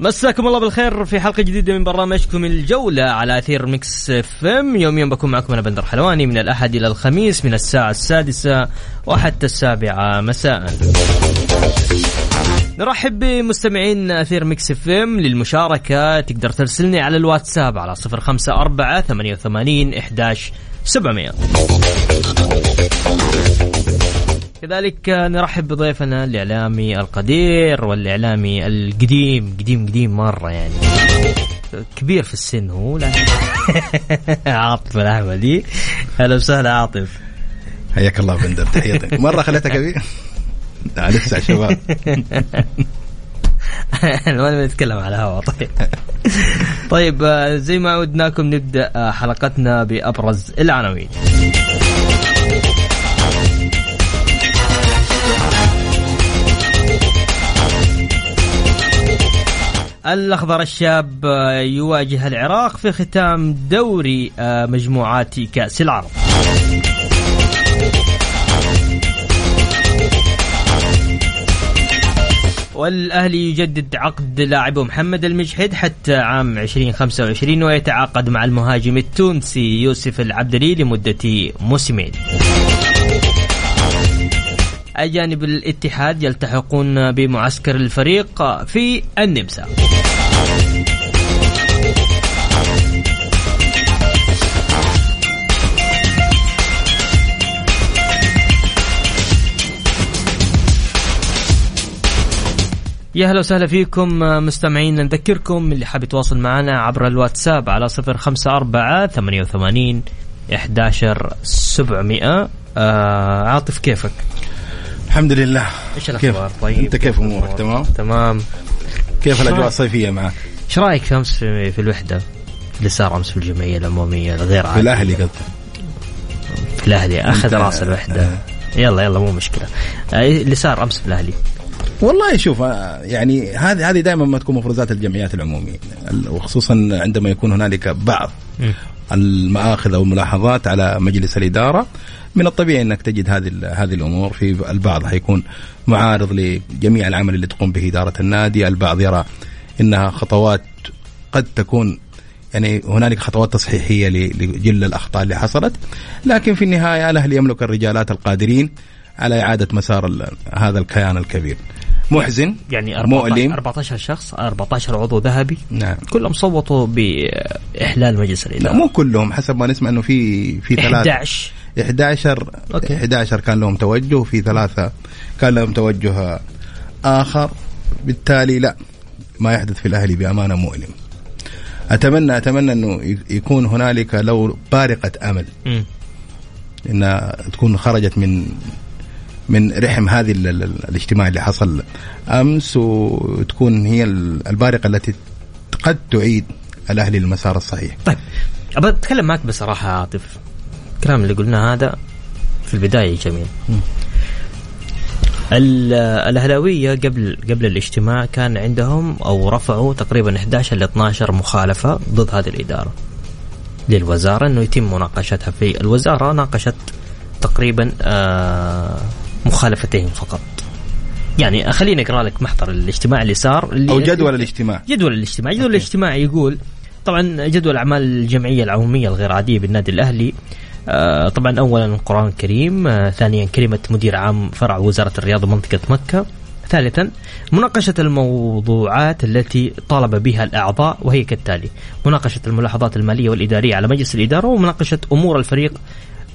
مساكم الله بالخير في حلقة جديدة من برنامجكم الجولة على أثير Mix FM. يوميا بكون معكم أنا بندر حلواني من الأحد إلى الخميس من الساعة السادسة وحتى السابعة. مساء. نرحب بمستمعين أثير Mix FM. للمشاركة تقدر ترسلني على الواتساب على 054 88 11 700 كذلك نرحب بضيفنا الإعلامي القدير والإعلامي القديم قديم قديم مرة يعني. كبير في السن هو عاطف الأحمدي. أهلا وسهلا عاطف. حياك الله بندر تحياتك. مرة خليتها كبير؟ لا لسه شباب. ما نتكلم على الهواء طيب. طيب آه، زي ما عودناكم نبدأ آه، حلقتنا بأبرز العناوين. الأخضر الشاب آه، يواجه العراق في ختام دوري آه، مجموعات كأس العرب. والأهلي يجدد عقد لاعبه محمد المجحد حتى عام 2025 ويتعاقد مع المهاجم التونسي يوسف العبدلي لمدة موسمين. أجانب الاتحاد يلتحقون بمعسكر الفريق في النمسا يا هلا وسهلا فيكم مستمعين نذكركم اللي حاب يتواصل معنا عبر الواتساب على صفر خمسة أربعة ثمانية وثمانين إحداشر سبعمائة آه عاطف كيفك؟ الحمد لله. إيش الأخبار؟ طيب. أنت كيف أمورك؟ تمام؟ تمام. كيف الأجواء الصيفية معك؟ إيش رايك في امس في, في الوحدة؟ اللي صار أمس في الجمعية العموميه الغير في الأهلي قصدك؟ في الأهلي أخذ رأس الوحدة. آه. يلا يلا مو مشكلة. آه، اللي صار أمس في الأهلي؟ والله شوف آه، يعني هذه هذه دائما ما تكون مفروضات الجمعيات العمومية. وخصوصا عندما يكون هنالك بعض المآخذ أو الملاحظات على مجلس الإدارة من الطبيعي انك تجد هذه هذه الأمور في البعض حيكون معارض لجميع العمل اللي تقوم به إدارة النادي، البعض يرى إنها خطوات قد تكون يعني هنالك خطوات تصحيحية لجل الأخطاء اللي حصلت، لكن في النهاية الاهلي يملك الرجالات القادرين على إعادة مسار هذا الكيان الكبير. محزن يعني 14 مؤلم. 14 شخص 14 عضو ذهبي. نعم. كلهم صوتوا بإحلال مجلس الإدارة. لا مو كلهم حسب ما نسمع إنه في في ثلاثة. 11 11 أوكي. 11 كان لهم توجه وفي ثلاثة كان لهم توجه آخر. بالتالي لا ما يحدث في الأهلي بأمانة مؤلم. أتمنى أتمنى إنه يكون هنالك لو بارقة أمل. م. إنها تكون خرجت من من رحم هذه الاجتماع اللي حصل أمس وتكون هي البارقة التي قد تعيد الأهلي للمسار الصحيح. طيب أبغى أتكلم معك بصراحة عاطف الكلام اللي قلناه هذا في البداية جميل. الأهلاوية قبل قبل الاجتماع كان عندهم أو رفعوا تقريبا 11 ل 12 مخالفة ضد هذه الإدارة للوزارة إنه يتم مناقشتها في الوزارة ناقشت تقريبا آه مخالفتين فقط. يعني خليني أقرأ لك محضر الاجتماع اللي صار اللي أو جدول الاجتماع. جدول الاجتماع. جدول الاجتماع يقول طبعا جدول أعمال الجمعية العمومية الغير عاديه بالنادي الأهلي آه طبعا اولا القران الكريم آه ثانيا كلمة مدير عام فرع وزارة الرياضه منطقه مكة ثالثا مناقشة الموضوعات التي طالب بها الأعضاء وهي كالتالي مناقشة الملاحظات المالية والإدارية على مجلس الإدارة ومناقشة أمور الفريق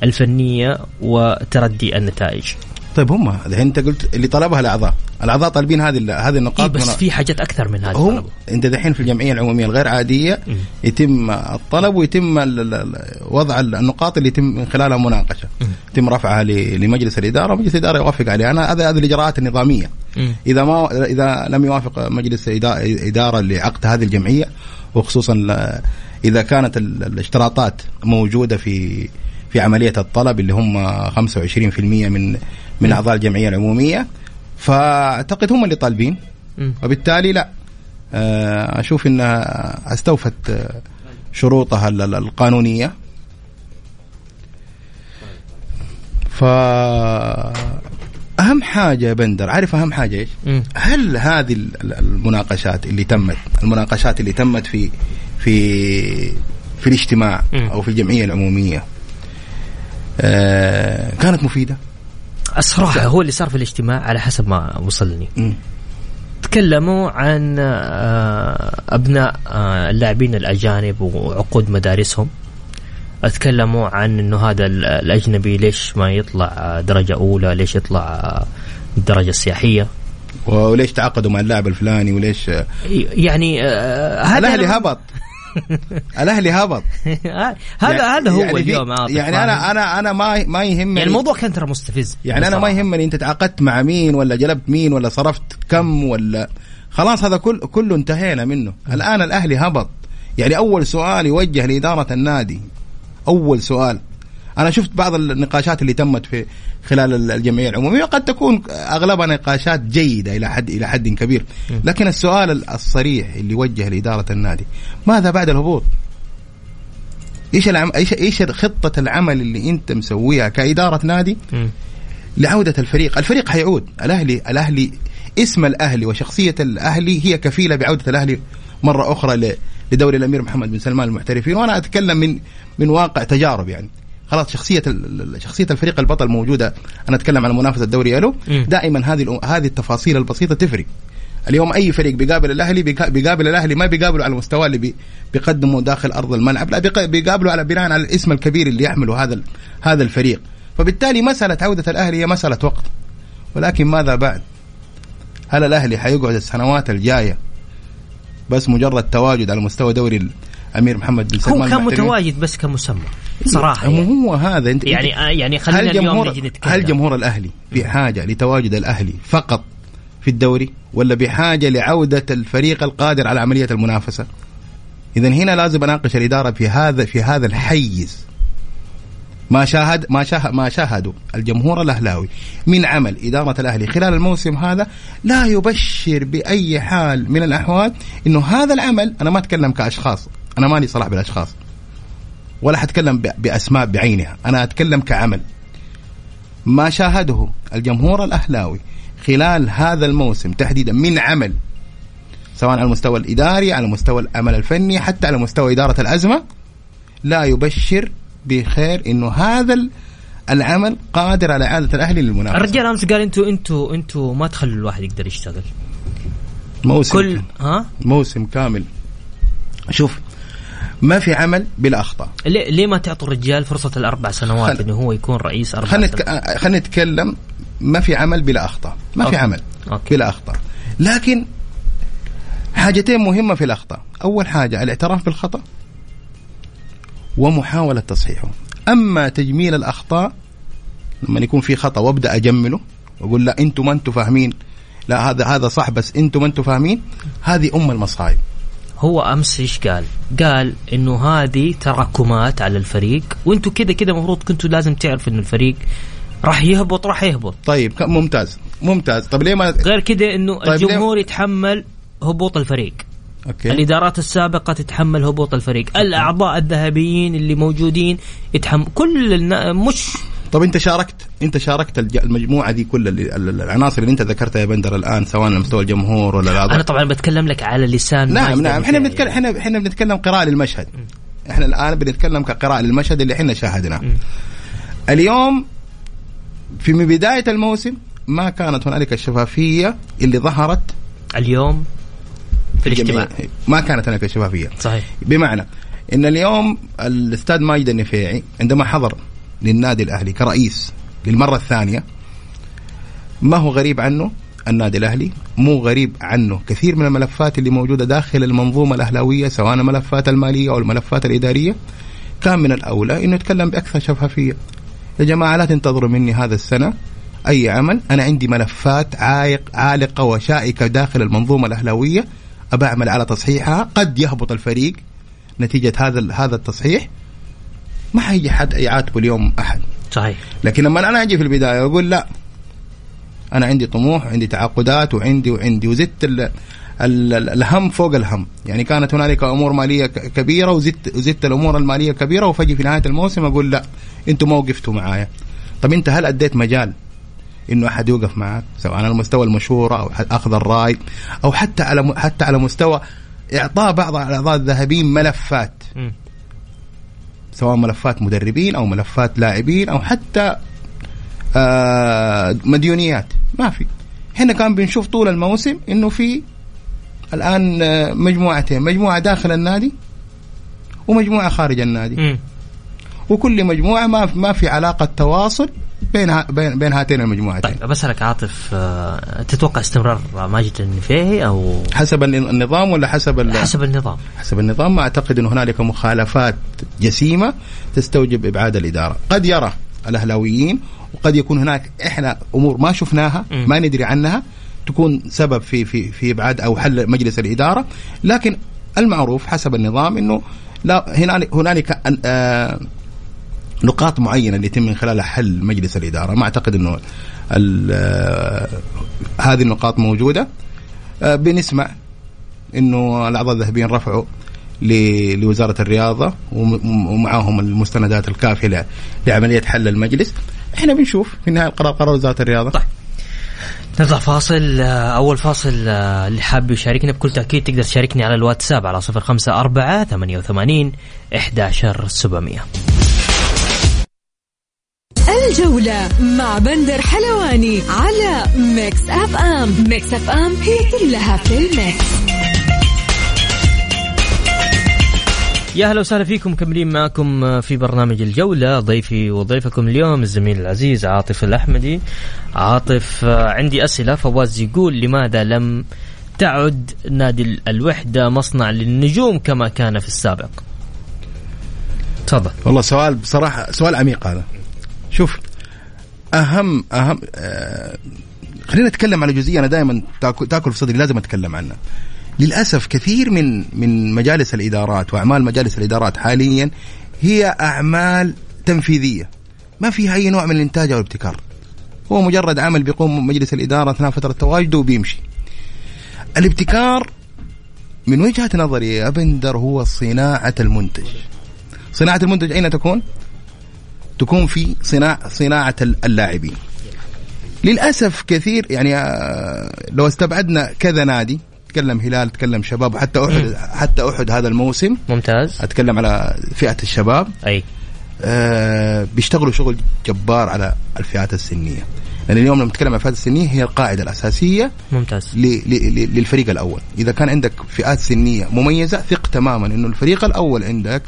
الفنية وتردي النتائج. طيب هم الحين انت قلت اللي طلبها الأعضاء، الأعضاء طالبين هذه هذه النقاط إيه بس في حاجات أكثر من هذه هم انت دحين في الجمعية العمومية الغير عادية م. يتم الطلب ويتم وضع النقاط اللي يتم من خلالها مناقشة، م. يتم رفعها لمجلس الإدارة ومجلس الإدارة يوافق عليها، أنا هذه هذه الإجراءات النظامية. م. إذا ما إذا لم يوافق مجلس إدارة لعقد هذه الجمعية وخصوصا إذا كانت الاشتراطات موجودة في في عملية الطلب اللي هم 25% من من أعضاء الجمعية العمومية فأعتقد هم اللي طالبين. وبالتالي لا آه، أشوف انها استوفت آه، شروطها ال- ال- القانونية ف أهم حاجة يا بندر عارف أهم حاجة إيش؟ هل هذه ال- ال- المناقشات اللي تمت المناقشات اللي تمت في في في الاجتماع. أو في الجمعية العمومية آه كانت مفيدة؟ الصراحة هو اللي صار في الاجتماع على حسب ما وصلني. تكلموا عن آه، أبناء آه، اللاعبين الأجانب وعقود مدارسهم. أتكلموا عن إنه هذا ال- الأجنبي ليش ما يطلع آه، درجة أولى ليش يطلع الدرجة السياحية. وليش تعاقدوا مع اللاعب الفلاني وليش يعني هذا الأهلي هبط. الاهلي هبط هذا يعني- هذا هو يعني اليوم عاطف، يعني فاهم؟ أنا أنا أنا ما ما يهمني. يعني الموضوع كان ترى مستفز يعني أنا ما. يهمني أنت تعاقدت مع مين ولا جلبت مين ولا صرفت كم ولا خلاص هذا كل كله انتهينا منه. الآن الأهلي هبط. يعني أول سؤال يوجه لإدارة النادي. أول سؤال. أنا شفت بعض النقاشات اللي تمت في خلال الجمعية العمومية قد تكون أغلبها نقاشات جيدة إلى حد إلى حد كبير. لكن السؤال الصريح اللي وجه لإدارة النادي ماذا بعد الهبوط؟ إيش العم... إيش إيش خطة العمل اللي أنت مسويها كإدارة نادي مم. لعودة الفريق؟ الفريق حيعود. الأهلي الأهلي اسم الأهلي وشخصية الأهلي هي كفيلة بعودة الأهلي مرة أخرى ل- لدوري الأمير محمد بن سلمان المحترفين وأنا أتكلم من من واقع تجارب يعني. خلاص ال- شخصية الفريق البطل موجودة. أنا أتكلم عن منافسة الدوري ألو مم. دائما هذه هذه التفاصيل البسيطة تفرق. اليوم أي فريق بيقابل الأهلي بيقا- بيقابل الأهلي ما بيقابله على المستوى اللي بي- بيقدمه داخل أرض الملعب لا بيق- بيقابله على بناء على الاسم الكبير اللي يحمله هذا هذا الفريق. فبالتالي مساله عودة الأهلي هي مساله وقت. ولكن ماذا بعد؟ هل الأهلي حيقعد السنوات الجاية بس مجرد تواجد على مستوى دوري الامير محمد بن سلمان هو كان؟ متواجد بس كمسمى صراحة يعني, هو هذا أنت يعني آه، يعني خلينا هل اليوم نجي نتكلم هل جمهور الأهلي بحاجه لتواجد الأهلي فقط في الدوري ولا بحاجه لعودة الفريق القادر على عملية المنافسة؟ اذا هنا لازم أناقش الإدارة في هذا في هذا الحيز ما شاهد ما شاهد ما شاهدوا الجمهور الأهلاوي من عمل إدارة الأهلي خلال الموسم هذا لا يبشر بأي حال من الأحوال إنه هذا العمل أنا ما أتكلم كأشخاص أنا مالي صلاح بالأشخاص. ولا حتكلم بأسماء بعينها. أنا أتكلم كعمل. ما شاهده الجمهور الأهلاوي خلال هذا الموسم تحديدا من عمل سواء على المستوى الإداري على مستوى العمل الفني حتى على مستوى إدارة الأزمة لا يبشر بخير إنه هذا ال- العمل قادر على إعادة الأهلي للمنافسة. الرجال أمس قال أنتوا أنتوا إنتوا ما تخلوا الواحد يقدر يشتغل. موسم كل ها؟ موسم كامل. شوف ما في عمل بلا أخطاء. ليه, ليه ما تعطوا الرجال فرصة الأربع سنوات خل- إنه هو يكون رئيس أربع خلينا سنوات؟ نتك... خلينا نتكلم. ما في عمل بلا أخطاء. ما في okay. عمل okay. بلا أخطاء. لكن حاجتين مهمة في الأخطاء. أول حاجة الاعتراف بالخطأ ومحاولة تصحيحه. أما تجميل الأخطاء لما يكون في خطأ وأبدأ أجمله وأقول لا أنتم ما أنتم فاهمين. لا هذا هذا صح بس أنتم ما أنتم فاهمين هذه أم المصايب. هو أمس إيش قال؟ قال إنه هذه تراكمات على الفريق وإنتوا كذا كذا المفروض كنتوا لازم تعرفوا إنه الفريق راح يهبط راح يهبط. طيب ممتاز ممتاز. طب ليه ما غير كذا إنه طيب ليه- الجمهور يتحمل هبوط الفريق. أوكي. الإدارات السابقة تتحمل هبوط الفريق. الأعضاء الذهبيين اللي موجودين يتحمل كل النا... مش طب انت شاركت؟ انت شاركت المجموعة دي كل العناصر اللي انت ذكرتها يا بندر الآن سواء على مستوى الجمهور ولا أنا طبعا بتكلم لك على لسان نعم نعم. إحنا. بنتكلم إحنا إحنا بنتكلم قراءة للمشهد. إحنا الآن بنتكلم كقراءة للمشهد اللي إحنا شاهدناه. اليوم في من بداية الموسم ما كانت هنالك الشفافية اللي ظهرت اليوم في الاجتماع. ما كانت هنالك الشفافيه صحيح. بمعنى إن اليوم الأستاذ ماجد النفيعي عندما حضر للنادي الأهلي كرئيس للمرة الثانية. ما هو غريب عنه؟ النادي الأهلي مو غريب عنه. كثير من الملفات اللي موجودة داخل المنظومة الأهلاوية سواء الملفات المالية أو الملفات الإدارية كان من الأولى إنه يتكلم بأكثر شفافية. يا جماعة لا تنتظروا مني هذا السنة. أي عمل؟ أنا عندي ملفات عائق عالقة وشائكة داخل المنظومة الأهلاوية. ابى أعمل على تصحيحها. قد يهبط الفريق نتيجة هذا هذا التصحيح. ما حيجي حد يعاتبه اليوم أحد. صحيح. لكن لما أنا أجي في البداية واقول لا أنا عندي طموح وعندي تعاقدات وعندي وعندي وزدت ال ال الهم فوق الهم. يعني كانت هنالك أمور مالية كبيرة وزدت وزدت الأمور المالية الكبيره وفجأة في نهاية الموسم أقول لا أنتم ما وقفتوا معايا. طب أنت هل أديت مجال إنه أحد يوقف معك سواء على مستوى المشوره أو أخذ الرأي أو حتى على حتى على مستوى إعطاء بعض الأعضاء الذهبيين ملفات. م. سواء ملفات مدربين أو ملفات لاعبين أو حتى آه مديونيات. ما في. إحنا كان بنشوف طول الموسم إنه في الآن آه، مجموعتين مجموعة داخل النادي ومجموعة خارج النادي. م. وكل مجموعة ما ما في علاقة تواصل بين بين بين هاتين المجموعتين. طيب بسألك عاطف آه، تتوقع استمرار ماجد النفيهي أو حسب النظام ولا حسب حسب النظام؟ حسب النظام. ما أعتقد انه هنالك مخالفات جسيمة تستوجب إبعاد الإدارة. قد يرى الأهلاويين وقد يكون هناك إحنا أمور ما شفناها ما ندري عنها تكون سبب في في في إبعاد أو حل مجلس الإدارة. لكن المعروف حسب النظام إنه لا هنالك آه نقاط معينة اللي يتم من خلالها حل مجلس الإدارة. ما أعتقد إنه آه، هذه النقاط موجودة. آه، بنسمع إنه الأعضاء الذهبيين رفعوا لوزارة الرياضة ومعاهم المستندات الكافية لعملية حل المجلس. إحنا بنشوف في النهايه القرار قرار وزارة الرياضة. طيب. نطلع فاصل آه، أول فاصل اللي حاب يشاركنا بكل تأكيد تقدر تشاركني على الواتساب على صفر خمسة أربعة ثمانية وثمانين إحدى عشر سبعمية. الجولة مع بندر حلواني على Mix FM. Mix FM هي كلها في ال mix. يا أهلا وسهلا فيكم مكملين معكم في برنامج الجولة. ضيفي وضيفكم اليوم الزميل العزيز عاطف الأحمدي. عاطف عندي أسئلة. فواز يقول لماذا لم تعد نادي الوحدة مصنع للنجوم كما كان في السابق؟ تفضل. والله سؤال بصراحة سؤال عميق هذا. شوف أهم أهم آه خلينا نتكلم على جزئية أنا دائما تاكل, تاكل في صدري لازم أتكلم عنها. للأسف كثير من من مجالس الإدارات وأعمال مجالس الإدارات حاليا هي أعمال تنفيذية. ما فيها أي نوع من الإنتاج أو الابتكار. هو مجرد عمل بيقوم مجلس الإدارة أثناء فترة تواجده وبيمشي. الابتكار من وجهة نظري يا بندر هو صناعة المنتج. صناعة المنتج أين تكون؟ تكون في صناعة صناعة اللاعبين. للأسف كثير يعني آه، لو استبعدنا كذا نادي تكلم هلال تكلم شباب حتى أحد حتى أحد هذا الموسم. ممتاز. أتكلم على فئة الشباب. أي. آه بيشتغلوا شغل جبار على الفئات السنية. لأن اليوم لما نتكلم عن الفئات السنية هي القاعدة الأساسية ممتاز. للفريق الأول. إذا كان عندك فئات سنية مميزة ثق تماما أنه الفريق الأول عندك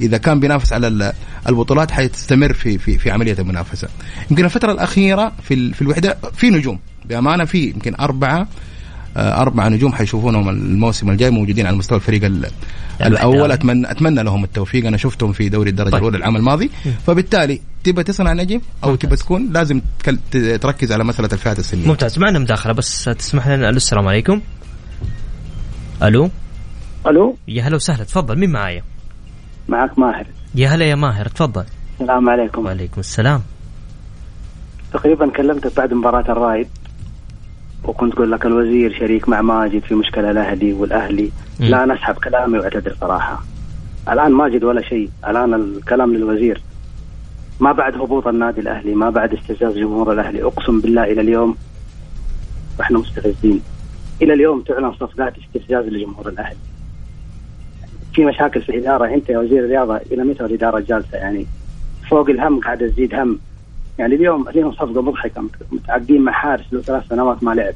إذا كان بينافس على البطولات حتستمر في في في عملية المنافسة. يمكن الفترة الأخيرة في في الوحدة في نجوم. بأمانة في يمكن أربعة آه، أربع نجوم حيشوفونهم الموسم الجاي موجودين على مستوى الفريق الأول. اتمنى أتمنى لهم التوفيق. أنا شفتهم في دوري الدرجة طيب. الأولى العام الماضي. فبالتالي تبى تصنع نجم أو تبى تكون لازم تركز على مسألة الفئات السنية. ممتاز. معنا مداخلة بس تسمح لنا. السلام عليكم. ألو. ألو؟ يا هلا وسهلا. تفضل. مين معايا؟ معك ماهر. يا هلا يا ماهر تفضل. السلام عليكم. وعليكم السلام. تقريبا كلمتك بعد مباراة الرايد وكنت أقول لك الوزير شريك مع ماجد في مشكلة الأهلي والأهلي. م. لا أنا أسحب كلامي وأعتذر صراحة. الآن ماجد ولا شيء. الآن الكلام للوزير. ما بعد هبوط النادي الأهلي ما بعد استفزاز جمهور الأهلي. أقسم بالله إلى اليوم وإحنا مستفزين. إلى اليوم تعلن صفقات استفزاز لجمهور الأهلي. في مشاكل في الإدارة. أنت يا وزير الرياضة إلى متى الإدارة جالسة؟ يعني فوق الهم قاعدة تزيد هم. يعني اليوم اليوم صفقة مضحكة. متعاقدين مع حارس له ثلاث سنوات ما لعب.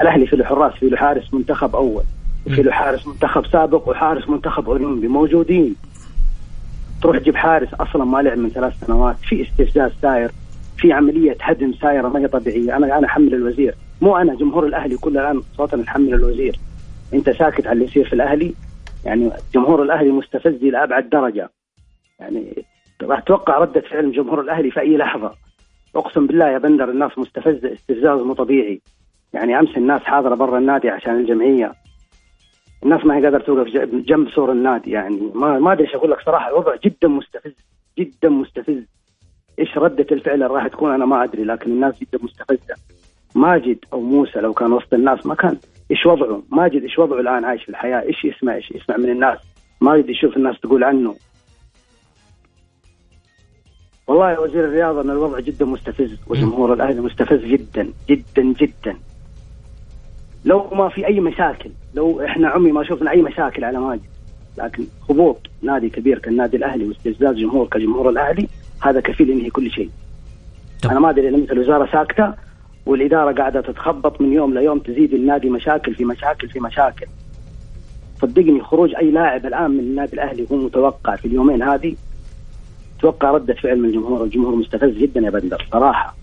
الأهلي في له حراس في له حارس منتخب أول. وفي له حارس منتخب سابق وحارس منتخب أولمبي. موجودين. تروح تجيب حارس أصلا ما لعب من ثلاث سنوات. في استفزاز ساير. في عملية هدم سايرة ما هي طبيعية. أنا أنا أحمل الوزير. مو أنا جمهور الأهلي كل الآن صوتنا نحمل الوزير. انت ساكت على اللي يصير في الأهلي يعني جمهور الأهلي مستفز إلى أبعد درجة. يعني راح أتوقع ردة فعل جمهور الأهلي في أي لحظة. أقسم بالله يا بندر الناس مستفزة استفزاز مو طبيعي. يعني أمس الناس حاضرة برا النادي عشان الجمعية. الناس ما هي قادرة توقف جنب سور النادي. يعني ما ما أدري إيش أقول لك صراحة. الوضع جدا مستفز جدا مستفز. إيش ردة الفعل اللي راح تكون؟ أنا ما أدري لكن الناس جدا مستفزة. ماجد أو موسى لو كان وسط الناس ما كان. إيش وضعه؟ ماجد إيش وضعه الآن عايش في الحياة. إيش يسمع؟ إيش يسمع من الناس؟ ماجد يشوف الناس تقول عنه. والله يا وزير الرياضة إن الوضع جدا مستفز وجمهور الأهلي مستفز جدا جدا جدا. لو ما في أي مشاكل لو إحنا عمي ما شفنا أي مشاكل على ماجد لكن هبوط نادي كبير كالنادي الأهلي واستفزاز جمهور كجمهور الأهلي هذا كفيل ينهي كل شيء. طب. أنا ما أدري لمتى الوزاره ساكتة والإدارة قاعدة تتخبط من يوم ليوم تزيد النادي مشاكل في مشاكل في مشاكل. صدقني خروج أي لاعب الآن من النادي الأهلي هو متوقع في اليومين هذه. أتوقع ردة فعل من الجمهور الجمهور مستفز جدا يا بندر صراحة.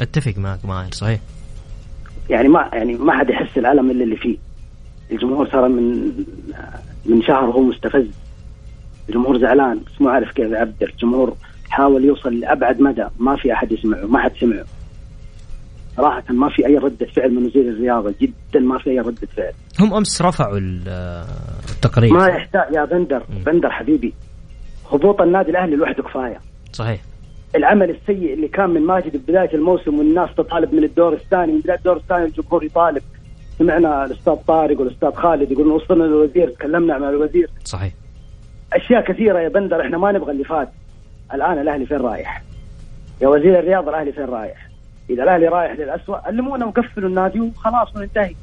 أتفق معك ماهر صحيح. يعني ما يعني ما حد يحس الألم إلا اللي فيه. الجمهور صار من من شهر وهو مستفز. الجمهور زعلان بس مو عارف كيف يعبر. الجمهور حاول يوصل لأبعد مدى ما في أحد يسمعه ما حد سمعه. صراحة ما في أي ردة فعل من وزير الرياضة جدا ما في أي ردة فعل. هم أمس رفعوا التقرير. ما يحتاج يا بندر م. بندر حبيبي. هبوط النادي الأهلي لوحده كفاية. صحيح. العمل السيء اللي كان من ماجد ببداية الموسم والناس تطالب من الدور الثاني من بداية الدور الثاني الجمهور يطالب. سمعنا الأستاذ طارق والأستاذ خالد يقولون وصلنا للوزير تكلمنا مع الوزير. صحيح. أشياء كثيرة يا بندر إحنا ما نبغى اللي فات. الآن الأهلي فين رايح؟ يا وزير الرياضة الأهلي فين رايح؟ إذا الأهلي رايح للاسوء علمونا وقفلوا النادي وخلاص وننتهي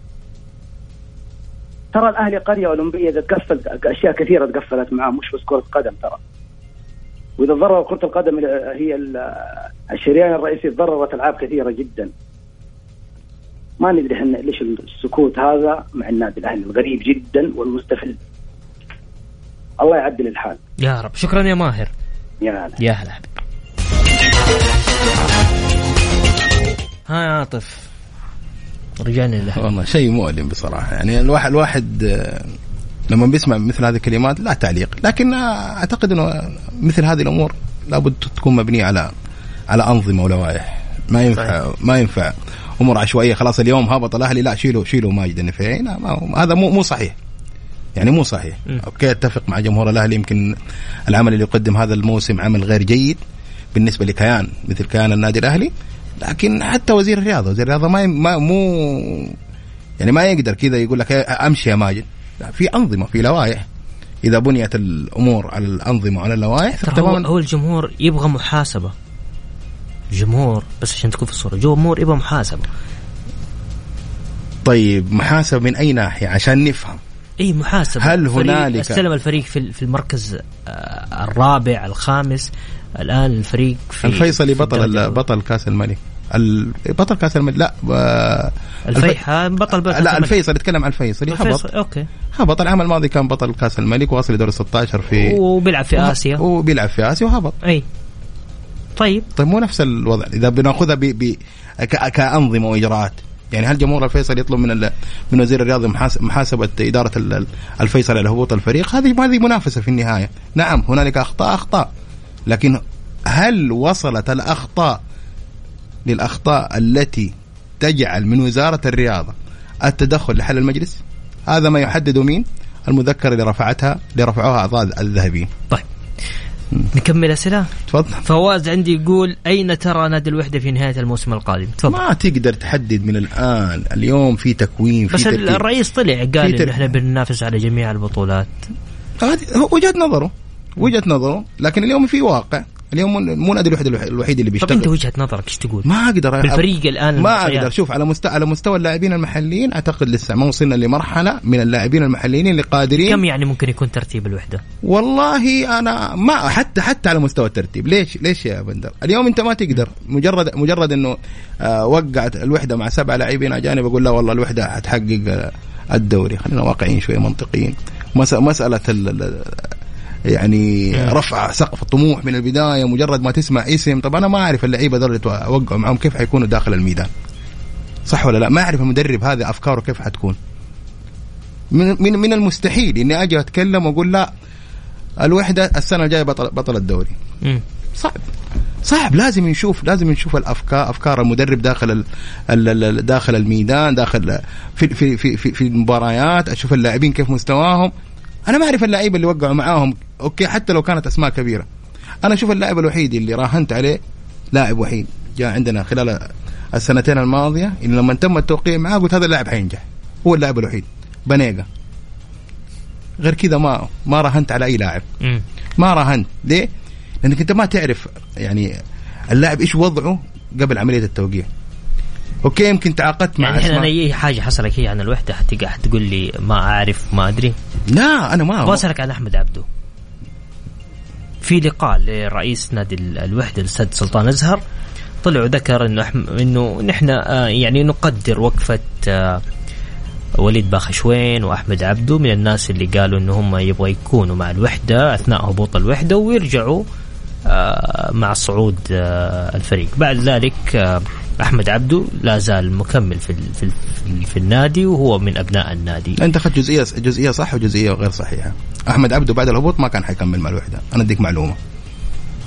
ترى الأهلي قرية أولمبية إذا تقفل أشياء كثيرة تقفلت معاه مش بس كرة قدم ترى. وإذا ضرر كرة القدم هي الشريان الرئيسي تضررت ألعاب كثيرة جدا. ما ندري إحنا ليش السكوت هذا مع النادي الأهلي الغريب جدا والمستفز. الله يعدل الحال. يا رب. شكرا يا ماهر. يا هلا. يا هلا ها يا عاطف. رجعنا لله والله شيء مؤلم بصراحة. يعني الواحد الواحد آه، لما بيسمع مثل هذه الكلمات لا تعليق. لكن أعتقد إنه مثل هذه الأمور لابد تكون مبنية على على أنظمة ولوائح. ما ينفع ما ينفع أمور عشوائية. خلاص اليوم هبط الأهلي لا شيلوا شيلوا ماجد النفيعي لا هذا مو مو صحيح. يعني مو صحيح. م. أوكي أتفق مع جمهور الأهلي. يمكن العمل اللي يقدم هذا الموسم عمل غير جيد بالنسبة لكيان مثل كيان النادي الأهلي. لكن حتى وزير الرياضة وزير الرياضة ما, ما مو يعني ما يقدر كذا يقول لك أمشي يا ماجد. لا في أنظمة في لوائح. إذا بنيت الأمور على الأنظمة وعلى اللوائح هو, هو الجمهور يبغى محاسبة. جمهور بس عشان تكون في الصورة جمهور يبغى محاسبة. طيب محاسبة من أي ناحية؟ عشان نفهم. إي محاسبة. هل هنالك أستلم الفريق في في المركز آه، الرابع الخامس الآن الفريق في الفيصلي بطل بطل كأس الملك. بطل كأس الملك لا الفيحة بطل بطل لا الفيصل يتكلم عن الفيصلي هبط. أوكي. هبط العام الماضي كان بطل كأس الملك واصل لدور 16 في وبيلعب في آسيا. وبيلعب في آسيا وهبط. أي. طيب. طيب مو نفس الوضع. إذا بناخذها ب... ب... كأنظمة وإجراءات. يعني هل جمهور الفيصل يطلب من من وزير الرياضة محاسبة إدارة الفيصل على هبوط الفريق؟ هذه هذه منافسة في النهاية. نعم هنالك أخطاء أخطاء. لكن هل وصلت الأخطاء للأخطاء التي تجعل من وزارة الرياضة التدخل لحل المجلس؟ هذا ما يحدده مين؟ المذكره اللي رفعتها اللي رفعوها أعضاء الذهبيين. طيب. نكمل أسئلة؟ تفضل. فواز عندي يقول أين ترى نادي الوحدة في نهاية الموسم القادم؟ تفضل. ما تقدر تحدد من الآن. اليوم في تكوين في بس ترتيب. الرئيس طلع قال إن إحنا بننافس على جميع البطولات. هذه وجهة نظره. وجهة نظره لكن اليوم في واقع. اليوم مو نادي الوحده الوحيد اللي بيشتغل. طب أنت وجهة نظرك إيش تقول؟ ما أقدر بالفريق الآن ما أقدر. شوف على مستوى على مستوى اللاعبين المحليين أعتقد لسه ما وصلنا لمرحلة من اللاعبين المحليين اللي قادرين. كم يعني ممكن يكون ترتيب الوحدة؟ والله أنا ما حتى حتى على مستوى الترتيب. ليش ليش يا بندر؟ اليوم أنت ما تقدر. مجرد مجرد إنه آه وقعت الوحدة مع سبع لاعبين أجانب أقول لا والله الوحدة حتحقق آه، الدوري. خلينا واقعيين شوية منطقيين. مسألة يعني رفع سقف الطموح من البداية مجرد ما تسمع اسم. طب أنا ما أعرف اللعيبة دول اللي اوقعوا معهم كيف حيكونوا داخل الميدان. صح ولا لا؟ ما أعرف المدرب هذا أفكاره كيف حتكون. من من من المستحيل إني أجي أتكلم وأقول لا الوحدة السنة الجاية بطل بطل الدوري. صعب. صعب. لازم نشوف لازم نشوف الأفكار أفكار المدرب داخل ال داخل الميدان داخل في في في في, في المباريات أشوف اللاعبين كيف مستواهم. أنا ما أعرف اللعيبة اللي وقعوا معاهم أوكي حتى لو كانت أسماء كبيرة. أنا أشوف اللاعب الوحيد اللي راهنت عليه لاعب وحيد جاء عندنا خلال السنتين الماضية اللي لما تم التوقيع معاه قلت هذا اللاعب حينجح. هو اللاعب الوحيد بنيجا غير كذا ما ما راهنت على أي لاعب. ما راهنت. ليه؟ لأنك أنت ما تعرف يعني اللاعب إيش وضعه قبل عملية التوقيع. أوكي يمكن تعاقدت مع يعني أنا أي حاجة حصلت هي عن الوحدة حتقع حتقول لي ما أعرف ما أدري. لا أنا ما بسالك عن أحمد عبدو في لقاء لرئيس نادي الوحدة الاستاذ سلطان أزهر. طلع وذكر إنه أحم... إنه نحن آه يعني نقدر وقفة آه وليد باخشوين وأحمد عبدو من الناس اللي قالوا ان هم يبغوا يكونوا مع الوحدة أثناء هبوط الوحدة ويرجعوا آه مع صعود الفريق. بعد ذلك أحمد عبدو لا زال مكمل في في في النادي وهو من أبناء النادي. أنت أخذت جزئية جزئية صح وجزئية غير صحيحة. أحمد عبدو بعد الهبوط ما كان حيكمل مع الوحدة. أنا أديك معلومة.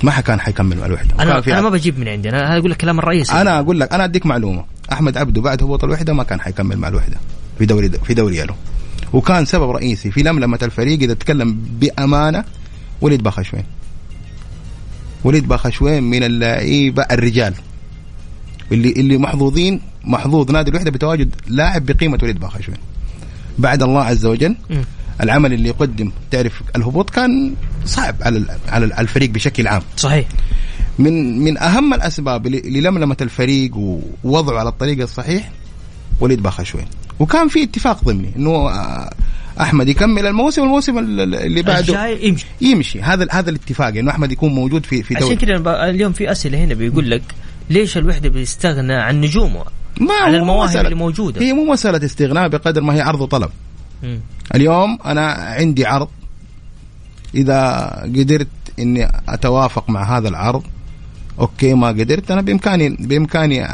ما كان حيكمل مع الوحدة. أنا أنا ما بجيب من عندي أنا أقول لك كلام الرئيس أنا أقول لك أنا أديك معلومة. أحمد عبدو بعد هبوط الوحدة ما كان حيكمل مع الوحدة. في دوري في دوري يلو وكان سبب رئيسي في لملمة الفريق إذا تكلم بأمانة وليد باخشوين. وليد باخشوين من اللعيبة الرجال. اللي اللي محظوظين محظوظ نادي الوحدة بتواجد لاعب بقيمة وليد باخشوين بعد الله عز وجل م. العمل اللي يقدم تعرف الهبوط كان صعب على على الفريق بشكل عام. صحيح. من من أهم الأسباب للملمة الفريق ووضعه على الطريق الصحيح وليد باخشوين وكان في اتفاق ضمني إنه أحمد يكمل الموسم والموسم اللي بعده يمشي. يمشي. هذا هذا الاتفاق إنه أحمد يكون موجود في في دوري. عشان كذا اليوم في أسئلة هنا بيقول لك ليش الوحدة بيستغنى عن نجومه ما على المواهب اللي موجودة. هي مو مسألة استغناء بقدر ما هي عرض وطلب. م. اليوم أنا عندي عرض. إذا قدرت إني أتوافق مع هذا العرض أوكي ما قدرت أنا بإمكاني بإمكاني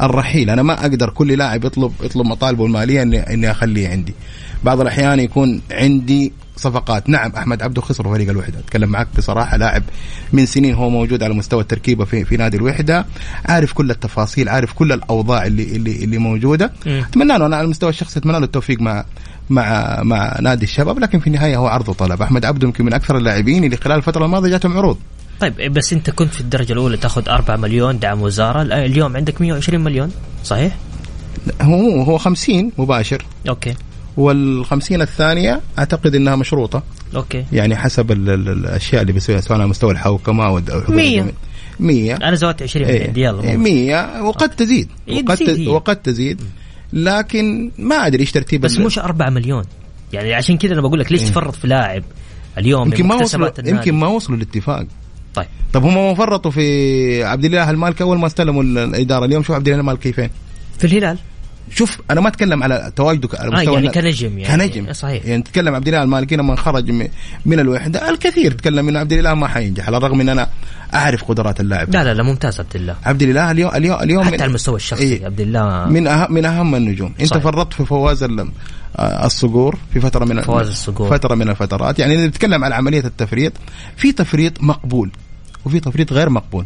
الرحيل. أنا ما أقدر كل لاعب يطلب يطلب مطالبه المالية إني إني أخليه عندي. بعض الأحيان يكون عندي صفقات. نعم أحمد عبده خسر فريق الوحدة. أتكلم معك بصراحة لاعب من سنين هو موجود على مستوى التركيبة في في نادي الوحدة. عارف كل التفاصيل عارف كل الأوضاع اللي اللي اللي موجودة. أتمنى له أنا على المستوى الشخصي أتمنى له التوفيق مع مع مع نادي الشباب. لكن في النهاية هو عرض وطلب أحمد عبده يمكن من أكثر اللاعبين اللي خلال الفترة الماضية جاتهم عروض. طيب بس أنت كنت في الدرجة الأولى تأخذ 4 مليون دعم وزارة. اليوم عندك 120 مليون صحيح؟ هو هو 50 مباشر. okay. وال50 الثانية أعتقد إنها مشروطة. okay. يعني حسب ال ال الأشياء اللي بيسويها سواء على مستوى الحوكمة أو 100 100 أنا زودت 20 إيه. يلا 100 وقد تزيد. وقد تزيد وقد تزيد. لكن ما أدري إيش ترتيب بس مش 4 مليون. يعني عشان كذا أنا بقول لك ليش إيه؟ تفرط في لاعب اليوم يمكن ما وصلوا يمكن ما وصلوا لاتفاق طيب. طب هم فرطوا في عبد الله المالكي أول ما استلموا الإدارة. اليوم شوف عبد الله المالكي فين. في الهلال. شوف أنا ما أتكلم على تواجده على مستوى آه يعني كنجم يعني كنجم. صحيح. يعني تتكلم عبد الله المالكي لما خرج من الوحدة الكثير تكلم إنه عبد الله ما حينجح على الرغم إن أنا أعرف قدرات اللاعب. لا لا لا ممتاز عبد الله. عبد الله اليوم اليوم اليوم حتى على المستوى الشخصي إيه. عبد الله. من أهم من أهم النجوم. أنت صحيح. فرطت في فواز الصقور في فترة من فواز الصقور. فترة من الفترات. يعني نتكلم عن عملية التفريط في تفريط مقبول وفي تفريط غير مقبول.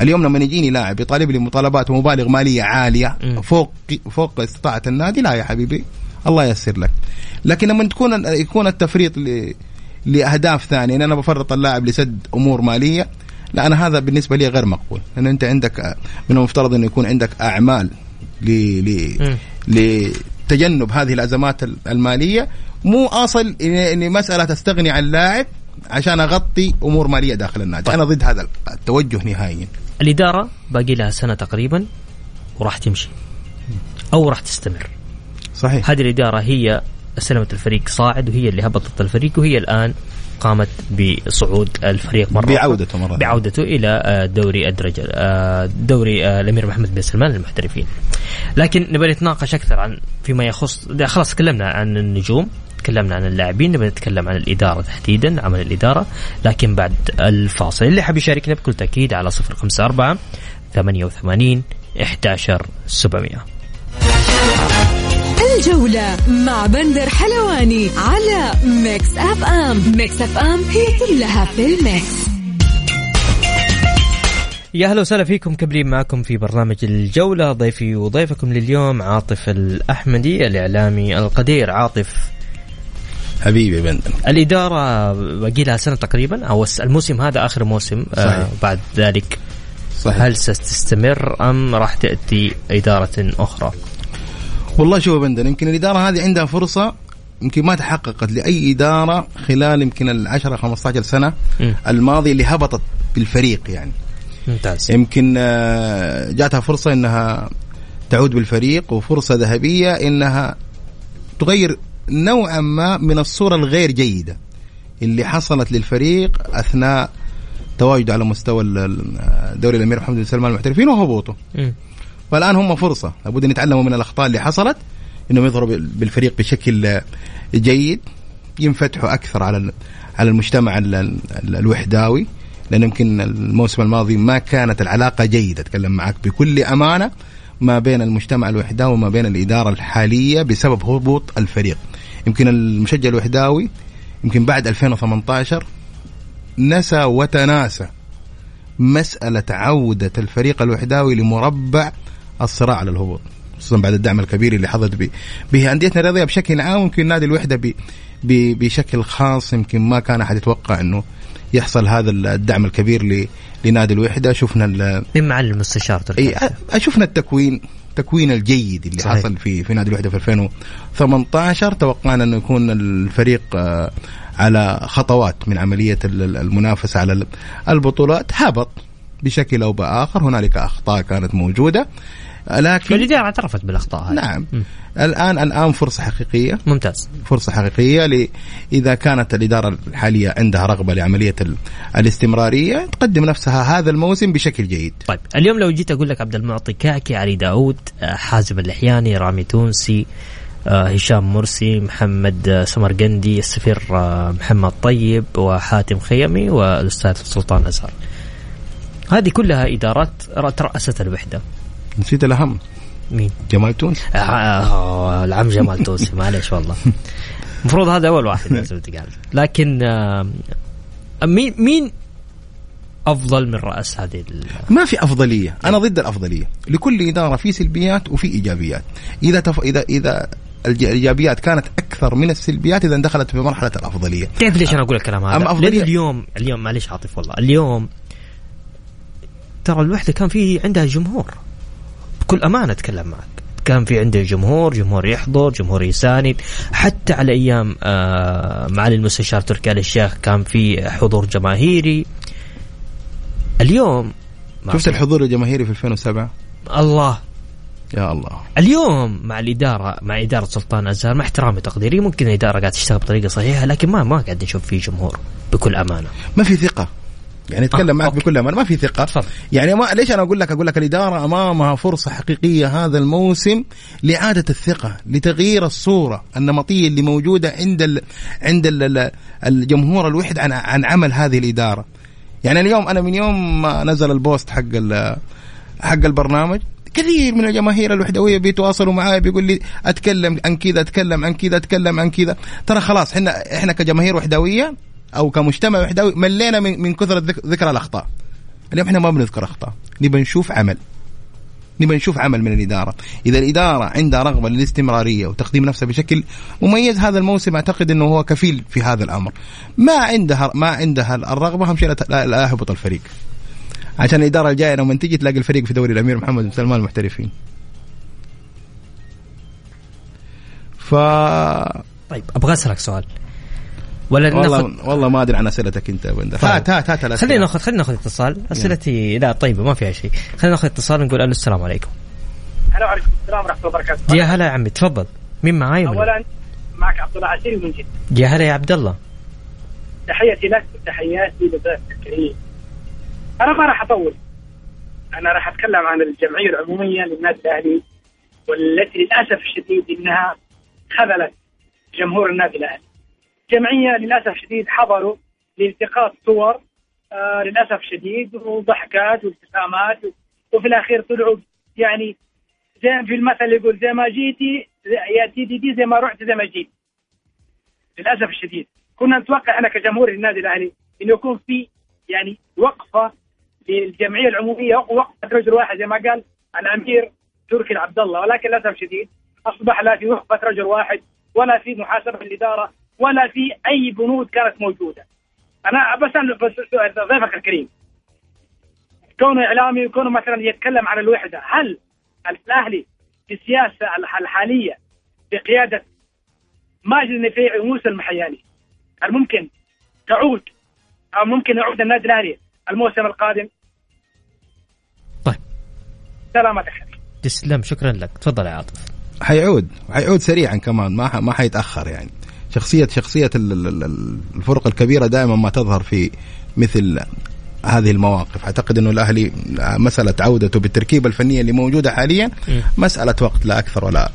اليوم لما يجيني لاعب يطالب لي مطالبات ومبالغ مالية عالية م. فوق فوق استطاعة النادي لا يا حبيبي الله ييسر لك. لكن لما تكون يكون التفريط ل... لأهداف ثانية ان أنا بفرط اللاعب لسد أمور مالية لا أنا هذا بالنسبة لي غير مقبول. لأن أنت عندك من المفترض انه يكون عندك أعمال ل... ل... لتجنب هذه الأزمات المالية. مو أصل اني مسألة استغني عن لاعب عشان أغطي أمور مالية داخل النادي. طيب. أنا ضد هذا التوجه نهائيا. الإدارة باقي لها سنة تقريبا وراح تمشي. أو راح تستمر. صحيح. هذه الإدارة هي استلمت الفريق صاعد وهي اللي هبطت الفريق وهي الآن قامت بصعود الفريق مرة بعودته مرة بعودته إلى دوري الدرجة دوري الأمير محمد بن سلمان للمحترفين لكن نبغى نتناقش أكثر عن فيما يخص خلاص تكلمنا عن النجوم. تكلمنا عن اللاعبين نبغى نتكلم عن الإدارة تحديدا عمل الإدارة. لكن بعد الفاصل اللي حاب يشاركنا بكل تأكيد على صفر خمسة أربعة ثمانية وثمانين إحداشر سبعمية. الجولة مع بندر حلواني على Mix FM Mix FM هي كلها في ال mix. يا أهلا وسهلا فيكم كبرين معكم في برنامج الجولة. ضيفي وضيفكم لليوم عاطف الأحمدي الإعلامي القدير. عاطف حبيبي بندن الإدارة باقي لها سنة تقريبا أو الموسم هذا آخر موسم آه، صحيح. آه بعد ذلك صحيح. هل ستستمر أم راح تأتي إدارة أخرى والله شوف بندن يمكن الإدارة هذه عندها فرصة يمكن ما تحققت لأي إدارة خلال يمكن ال 10 15 سنة م. الماضية اللي هبطت بالفريق يعني ممتاز يمكن آه، جاتها فرصة إنها تعود بالفريق وفرصة ذهبية إنها تغير نوعا ما من الصورة الغير جيدة اللي حصلت للفريق أثناء تواجده على مستوى دوري الأمير محمد بن سلمان المحترفين وهبوطه فالان هم فرصة. لابد أن يتعلموا من الأخطاء اللي حصلت إنهم يظهروا بالفريق بشكل جيد ينفتحوا أكثر على على المجتمع الوحداوي لأن يمكن الموسم الماضي ما كانت العلاقة جيدة. أتكلم معك بكل أمانة. ما بين المجتمع الوحداوي وما بين الإدارة الحالية بسبب هبوط الفريق. يمكن المشجع الوحداوي يمكن بعد 2018 نسى وتناسى مسألة عودة الفريق الوحداوي لمربع الصراع على الهبوط خصوصا بعد الدعم الكبير اللي حظت به. انديتنا الرياضيه بشكل عام يمكن نادي الوحدة بشكل خاص يمكن ما كان أحد يتوقع إنه يحصل هذا الدعم الكبير لنادي الوحدة. شفنا من معالي المستشار شفنا التكوين التكوين الجيد اللي صحيح. حصل في في نادي الوحدة في 2018 توقعنا انه يكون الفريق آه، على خطوات من عملية المنافسة على البطولات. هبط بشكل أو بآخر. هنالك أخطاء كانت موجودة. لكن الاداره اعترفت بالأخطاء هذه. نعم. م. الان الآن فرصة حقيقية. ممتاز. فرصة حقيقية ل... إذا كانت الإدارة الحالية عندها رغبة لعملية الاستمرارية تقدم نفسها هذا الموسم بشكل جيد. طيب اليوم لو جيت أقول لك عبد المعطي كاكي علي داود آه، حازم اللحياني رامي تونسي آه، هشام مرسي محمد آه، سمرقندي السفير محمد طيب وحاتم خيمي والأستاذ سلطان أزهر. هذه كلها إدارات ترأست الوحدة. نسيت الأهم. مين؟ جمال تونسي آه, آه العم جمال تونسي معلش والله. المفروض هذا أول واحد لازم تقال لكن آه مين مين أفضل من رأس هذه ما في أفضلية. أنا ضد الأفضلية. لكل إدارة في سلبيات وفي إيجابيات. إذا تف... اذا إذا الإيجابيات كانت أكثر من السلبيات إذا دخلت في مرحلة الأفضلية. تعرف ليش أنا أقول الكلام هذا؟ أفضلية... اليوم اليوم معلش عاطف والله. اليوم ترى الوحدة كان في عندها جمهور. بكل أمانة أتكلم معك. كان في عنده جمهور جمهور يحضر جمهور يساند. حتى على أيام آه معالي المستشار تركي آل الشيخ كان في حضور جماهيري. اليوم شفت الحضور الجماهيري في 2007 الله. يا الله. اليوم مع الإدارة مع إدارة سلطان أزهر مع احترامي تقديري ممكن الإدارة قاعدة تشتغل بطريقة صحيحة لكن ما ما قاعد نشوف فيه جمهور بكل أمانة. ما في ثقة. يعني أتكلم آه معك أوكي. بكل امانه ما في ثقة صف. يعني ما ليش أنا أقول لك أقول لك الإدارة أمامها فرصة حقيقية هذا الموسم لإعادة الثقة لتغيير الصورة النمطية اللي موجودة عند ال عند ال الجمهور الوحد عن عن عمل هذه الإدارة يعني اليوم أنا من يوم ما نزل البوست حق حق البرنامج كثير من الجماهير الوحدوية بيتواصلوا معي بيقول لي أتكلم عن كذا أتكلم عن كذا أتكلم عن كذا ترى خلاص إحنا إحنا كجماهير وحدوية أو كمجتمع وحدوي ملينا من, من كثره ذكر الأخطاء. اليوم إحنا ما بنذكر أخطاء. نبى نشوف عمل. نبى نشوف عمل من الإدارة. إذا الإدارة عندها رغبة للاستمرارية وتقديم نفسها بشكل مميز هذا الموسم أعتقد إنه هو كفيل في هذا الأمر. ما عندها ما عندها الرغبة أهم شيء لا يهبط الفريق. عشان الإدارة الجاية لما تيجي تلاقي الفريق في دوري الأمير محمد بن سلمان المحترفين ف طيب أبغى أسألك سؤال. ولا والله ناخد... والله ما أدري عن أسئلتك أنت بندر. هات هات هات خلينا ناخذ خلينا ناخذ اتصال. اسئلتي لا طيبة ما فيها شيء. خلينا ناخذ اتصال نقول ألو السلام عليكم. هلا وعليكم السلام ورحمة الله وبركاته. يا هلا يا عمي تفضل. مين معاي اولا معك عبد الله عسيري من جدة. يا هلا يا عبد الله. تحياتي لك وتحياتي لضيفك الكريم. أنا ما راح أطول. أنا راح أتكلم عن الجمعية العمومية للنادي الأهلي والتي للأسف الشديد إنها خذلت جمهور النادي الأهلي. جمعية للأسف شديد حضروا لالتقاط صور آه للأسف شديد وضحكات وابتسامات وفي الأخير طلعوا يعني زي في المثل يقول زي ما جيتي يا تيدي دي زي ما رحت زي ما جيت. للأسف الشديد كنا نتوقع إحنا كجمهور النادي الأهلي إنه يكون في يعني وقفة للجمعية العمومية وقفت رجل واحد زي ما قال الأمير تركي العبد الله. ولكن للأسف شديد أصبح لا في وقفة رجل واحد ولا في محاسبة الإدارة ولا في أي بنود كانت موجودة. أنا بس بس ضيفك الكريم. كونه إعلامي وكونه مثلا يتكلم عن الوحدة، هل الأهلي في السياسة الحالية بقياده ماجد النفيعي وموسى المحياني هل ممكن تعود أو ممكن يعود النادي الأهلي الموسم القادم؟ طيب. سلامتك تسلم شكرا لك. تفضل يا عاطف. حيعود. حيعود سريعا كمان ما ما حيتأخر يعني. شخصية شخصية الفرق الكبيرة دائما ما تظهر في مثل هذه المواقف. أعتقد إنه الأهلي مسألة عودته بالتركيبة الفنية اللي موجودة حاليا مسألة وقت لا أكثر ولا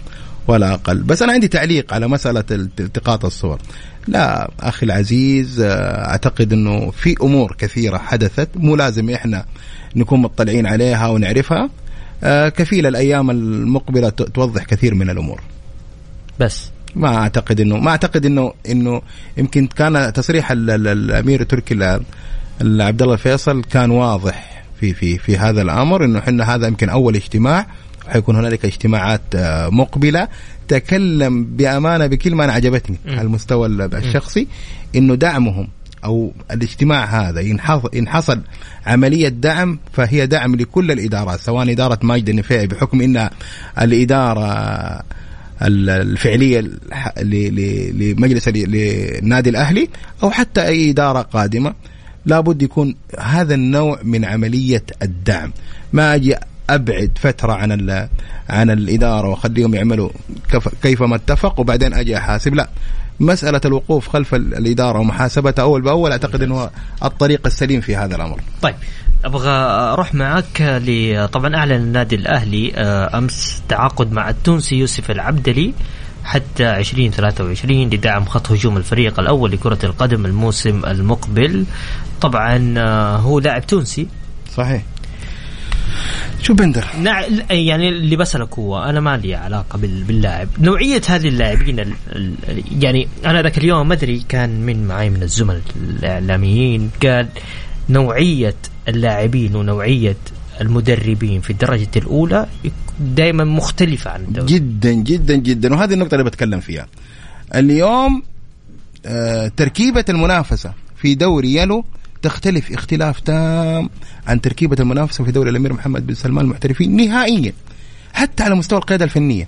ولا أقل. بس أنا عندي تعليق على مسألة التقاط الصور. لا أخي العزيز أعتقد إنه في أمور كثيرة حدثت. مو لازم إحنا نكون مطلعين عليها ونعرفها. كفيلة الأيام المقبلة توضح كثير من الأمور. بس. ما أعتقد انه ما أعتقد انه إنه يمكن كان تصريح الأمير التركي عبد الله الفيصل كان واضح في في في هذا الأمر إنه إحنا هذا يمكن أول اجتماع حيكون هنالك اجتماعات مقبلة. تكلم بأمانة بكلمة أنا عجبتني على المستوى الشخصي إنه دعمهم أو الاجتماع هذا ان حصل عملية دعم فهي دعم لكل الإدارات سواء إدارة ماجد النفيعي بحكم ان الإدارة الفعلية لمجلس للنادي الأهلي أو حتى أي إدارة قادمة. لابد يكون هذا النوع من عملية الدعم. ما أجي أبعد فترة عن عن الإدارة وأخليهم يعملوا كيفما اتفق وبعدين أجي أحاسب. لا مسألة الوقوف خلف الإدارة ومحاسبتها أول بأول أعتقد أنه الطريق السليم في هذا الأمر. طيب أبغى أروح معك ل طبعا أعلن النادي الأهلي أمس تعاقد مع التونسي يوسف العبدلي حتى 2023 لدعم خط هجوم الفريق الأول لكرة القدم الموسم المقبل. طبعا هو لاعب تونسي. صحيح. شو بندر؟ نع... يعني اللي بسألك هو أنا ما لي علاقة بال... باللاعب. نوعية هذه اللاعبين ال... ال... يعني أنا ذاك اليوم ما أدري كان من معي من الزملاء الإعلاميين. قال نوعية اللاعبين ونوعية المدربين في الدرجة الأولى دائما مختلفة عن الدوري. جدا جدا جدا. وهذه النقطة اللي بتكلم فيها. اليوم آه تركيبة المنافسة في دوري يلو تختلف اختلاف تام عن تركيبة المنافسة في دوري الأمير محمد بن سلمان المحترفين نهائيا حتى على مستوى القيادة الفنية.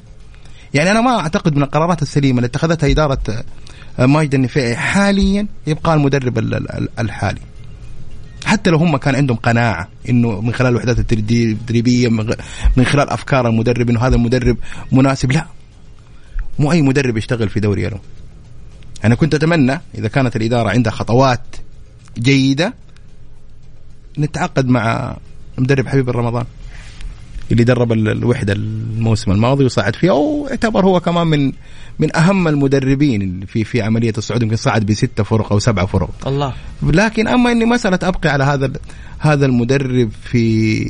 يعني أنا ما أعتقد من القرارات السليمة اللي اتخذتها إدارة ماجد النفيعي حاليا يبقى المدرب الحالي. حتى لو هم كان عندهم قناعة إنه من خلال الوحدات التدريبية من خلال أفكار المدرب إنه هذا المدرب مناسب لا. مو أي مدرب يشتغل في دوري يلو. أنا كنت أتمنى إذا كانت الإدارة عندها خطوات جيدة نتعاقد مع مدرب حبيب رمضان اللي درب الوحدة الموسم الماضي وصعد فيها. واعتبر هو كمان من من أهم المدربين في في عملية الصعود. يمكن صعد بستة فرق أو سبعة فرق. الله. لكن أما إني مساله أبقي على هذا هذا المدرب في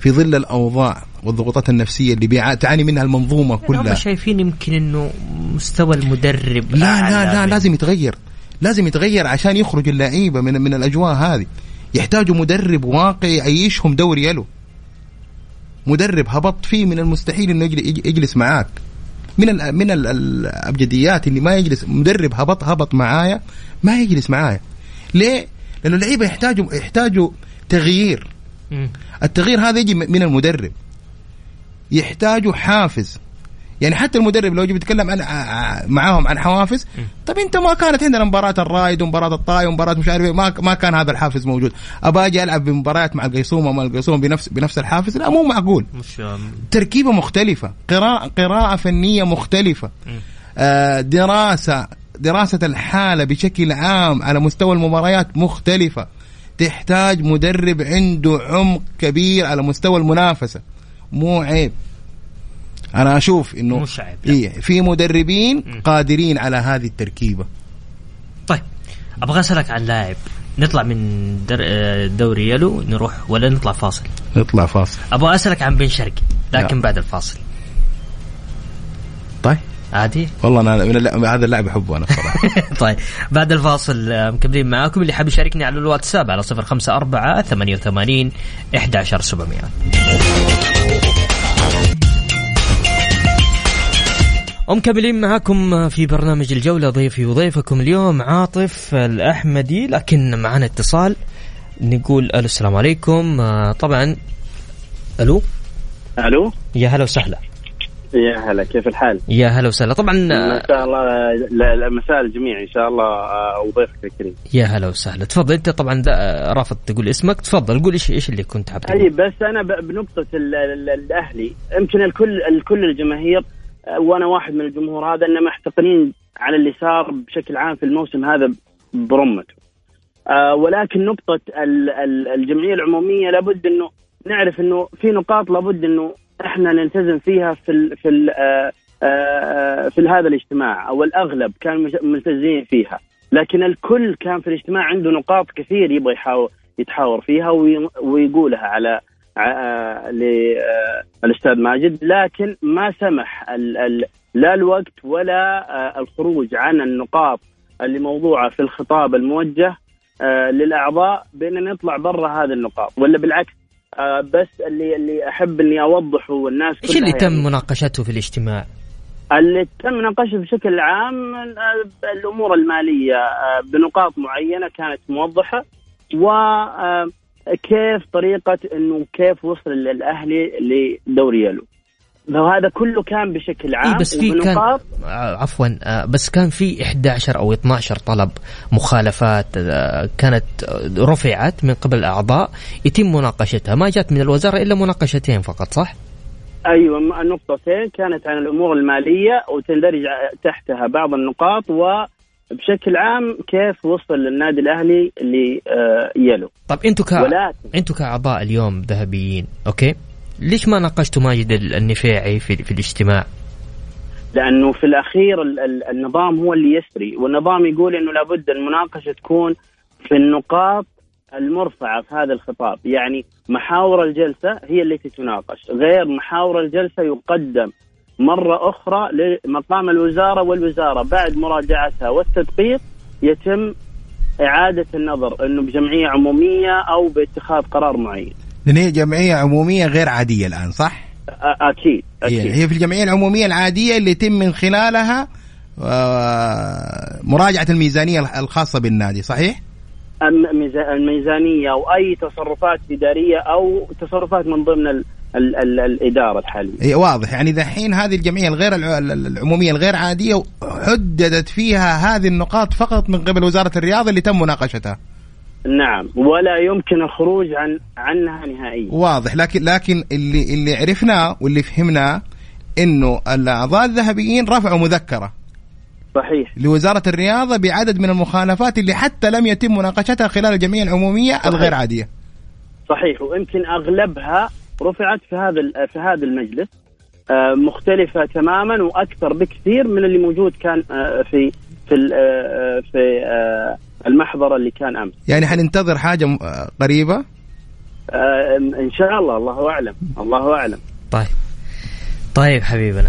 في ظل الأوضاع والضغوطات النفسية اللي تعاني منها المنظومة كلها هم شايفين يمكن إنه مستوى المدرب لا لا لا لازم يتغير. لازم يتغير عشان يخرج اللعيبة من من الأجواء هذه. يحتاجوا مدرب واقعي يعيشهم دوري يلو. مدرب هبط فيه من المستحيل إنه يجلس معاك. من ال من ال الأبجديات اللي ما يجلس مدرب هبط هبط معايا ما يجلس معايا. ليه؟ لأنه اللعيبة يحتاجوا يحتاجوا تغيير. التغيير هذا يجي من المدرب. يحتاجوا حافز. يعني حتى المدرب لو يجي يتكلم عن معاهم عن حوافز طب انت ما كانت عندنا مباراة الرايد ومباراة الطاي ومباراة مش عارف ما ما كان هذا الحافز موجود. ابى أجي ألعب بمباريات مع القيصوم وما القيصوم بنفس بنفس الحافز؟ لا مو معقول. مش تركيبة مختلفة قراءه قراءة فنية مختلفة. آه دراسه دراسة الحالة بشكل عام على مستوى المباريات مختلفة. تحتاج مدرب عنده عمق كبير على مستوى المنافسة. مو عيب. أنا أشوف إنه مش عيب إيه في مدربين م. قادرين على هذه التركيبة. طيب أبغى أسألك عن لاعب. نطلع من دوري يلو نروح ولا نطلع فاصل؟ نطلع فاصل. أبغى أسألك عن بن شرقي لكن لا. بعد الفاصل. طيب. عادي؟ والله أنا من اللعب هذا اللاعب أحبه أنا بصراحه طيب بعد الفاصل آه، مكملين معاكم. اللي حاب يشاركني على الواتساب على 054 88 11700 ومكملين معاكم في برنامج الجولة ضيفي وضيفكم اليوم عاطف الأحمدي. لكن معنا اتصال نقول ألو السلام عليكم. آه، طبعا ألو؟ ألو؟ يا هلا وسهلا. يا هلا كيف الحال؟ يا هلا وسهلا. طبعا ما شاء الله مساء الجميع إن شاء الله آه، وضيفك الكريم. يا هلا وسهلا. تفضل أنت طبعا رافض تقول اسمك. تفضل قول إيش إيش اللي كنت حاب اي تقول بس أنا بنقطة ال- ال- الأهلي. يمكن الكل الكل الجماهير آه، وأنا واحد من الجمهور هذا إنما محتقنين على اللي صار بشكل عام في الموسم هذا برمته. آه، ولكن نقطة ال- ال- الجمعية العمومية لابد إنه نعرف إنه في نقاط لابد إنه إحنا نلتزم فيها في ال في ال آه، آه، في هذا الاجتماع أو الأغلب مج- ملتزمين فيها لكن الكل كان في الاجتماع عنده نقاط كثير يبغى يحاول يتحاور فيها وي- ويقولها على للاستاذ ماجد. لكن ما سمح ال ال لا الوقت ولا آه، الخروج عن النقاط اللي موضوعة في الخطاب الموجه آه، للأعضاء بأن نطلع برا هذه النقاط. ولا بالعكس آه، بس اللي اللي أحب إني أوضحه والناس إيش اللي تم يعني. مناقشته في الاجتماع؟ اللي تم مناقشته بشكل عام آه، الأمور المالية آه، بنقاط معينة كانت موضحة وكيف طريقة إنه كيف وصل الأهلي لدوري يلو؟ فهذا كله كان بشكل عام اي بس في كان آه، عفوا آه، بس كان في 11 أو 12 طلب مخالفات آه، كانت رفعت من قبل الأعضاء يتم مناقشتها. ما جات من الوزارة إلا مناقشتين فقط صح؟ أيوه النقطتين كانت عن الأمور المالية وتندرج تحتها بعض النقاط وبشكل عام كيف وصل النادي الأهلي ليلو طب أنتم ك ولكن أنتم كأعضاء اليوم ذهبيين أوكي؟ ليش ما ناقشتوا ماجد ال- النفيعي في في الاجتماع؟ لأنه في الأخير ال- ال- النظام هو اللي يسري والنظام يقول إنه لابد المناقشة تكون في النقاط المرفعة في هذا الخطاب يعني محاور الجلسة هي التي تناقش غير محاور الجلسة يقدم مرة أخرى لمقام الوزارة والوزارة بعد مراجعتها والتدقيق يتم إعادة النظر إنه بجمعية عمومية أو باتخاذ قرار معين لأن هي جمعية عمومية غير عادية الآن صح؟ أ- أكيد هي في الجمعية العمومية العادية اللي يتم من خلالها آه، مراجعة الميزانية الخاصة بالنادي صحيح؟ الميزانية أو أي تصرفات إدارية أو تصرفات من ضمن ال ال ال الإدارة الحالية. هي واضح. يعني دحين هذه الجمعية الغير الع- العمومية الغير عادية حددت فيها هذه النقاط فقط من قبل وزارة الرياضة اللي تم مناقشتها. نعم. ولا يمكن الخروج عن عنها نهائيا. واضح. لكن لكن اللي اللي عرفناه واللي فهمناه إنه الأعضاء الذهبيين رفعوا مذكرة. صحيح. لوزارة الرياضة بعدد من المخالفات اللي حتى لم يتم مناقشتها خلال الجمعية العمومية الغير عادية. صحيح. ويمكن أغلبها رفعت في هذا ال- في هذا المجلس آه، مختلفة تماما وأكثر بكثير من اللي موجود كان آه، في في آه، في المحضر اللي كان أمس. يعني حننتظر حاجة قريبة إن شاء الله الله أعلم الله أعلم. طيب طيب حبيبنا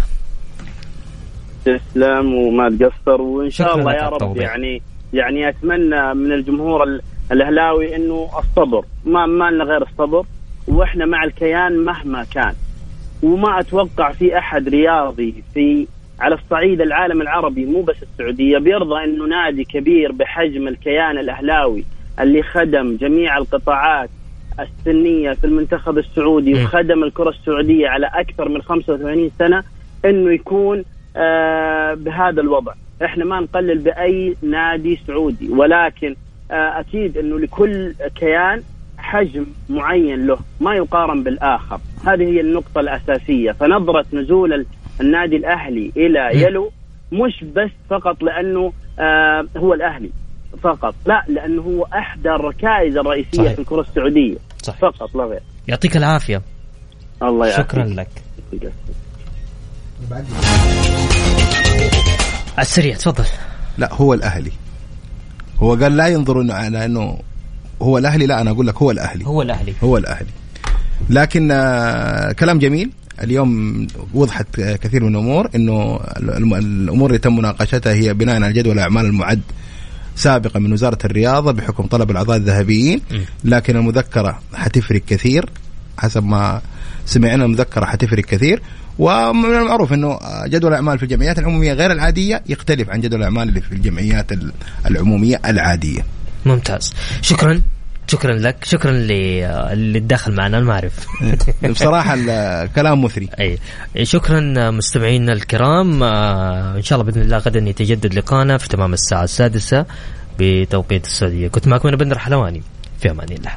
تسلم وما تقصر وإن شاء الله يا رب التوضيح. يعني يعني أتمنى من الجمهور ال- الأهلاوي إنه الصبر ما ما لنا غير الصبر وإحنا مع الكيان مهما كان وما أتوقع في أحد رياضي في على الصعيد العالم العربي مو بس السعودية بيرضى إنه نادي كبير بحجم الكيان الأهلاوي اللي خدم جميع القطاعات السنية في المنتخب السعودي. وخدم الكرة السعودية على أكثر من 85 سنة إنه يكون آه بهذا الوضع إحنا ما نقلل بأي نادي سعودي ولكن آه أكيد إنه لكل كيان حجم معين له ما يقارن بالآخر. هذه هي النقطة الأساسية. فنظرة نزول ال- النادي الأهلي إلى. يلو مش بس فقط لأنه آه هو الأهلي فقط. لا لأنه هو أحدى الركائز الرئيسية صحيح. في الكرة السعودية. صحيح. فقط لا غير. يعطيك العافية. الله يعافيك. شكرا لك. على السريع تفضل. لا هو الأهلي. هو قال لا ينظروا إنه على أنه هو الأهلي؟ لا أنا أقول لك هو الأهلي. هو الأهلي. هو الأهلي. لكن آه كلام جميل. اليوم وضحت كثير من الأمور إنه الأمور اللي تم مناقشتها هي بناء على جدول الأعمال المعد سابقا من وزارة الرياضة بحكم طلب الأعضاء الذهبيين. لكن المذكرة حتفرق كثير حسب ما سمعنا المذكرة حتفرق كثير. ومن المعروف إنه جدول الأعمال في الجمعيات العمومية غير العادية يختلف عن جدول الأعمال اللي في الجمعيات العمومية العادية. ممتاز، شكرا. شكرا لك. شكرا اللي دخل معنا. ما أعرف. بصراحة الكلام مثري. اي شكرا مستمعينا الكرام. آه، إن شاء الله بإذن الله غدا يتجدد لقانا في تمام الساعة السادسة بتوقيت السعودية. كنت معكم أنا بندر حلواني. في أمان الله.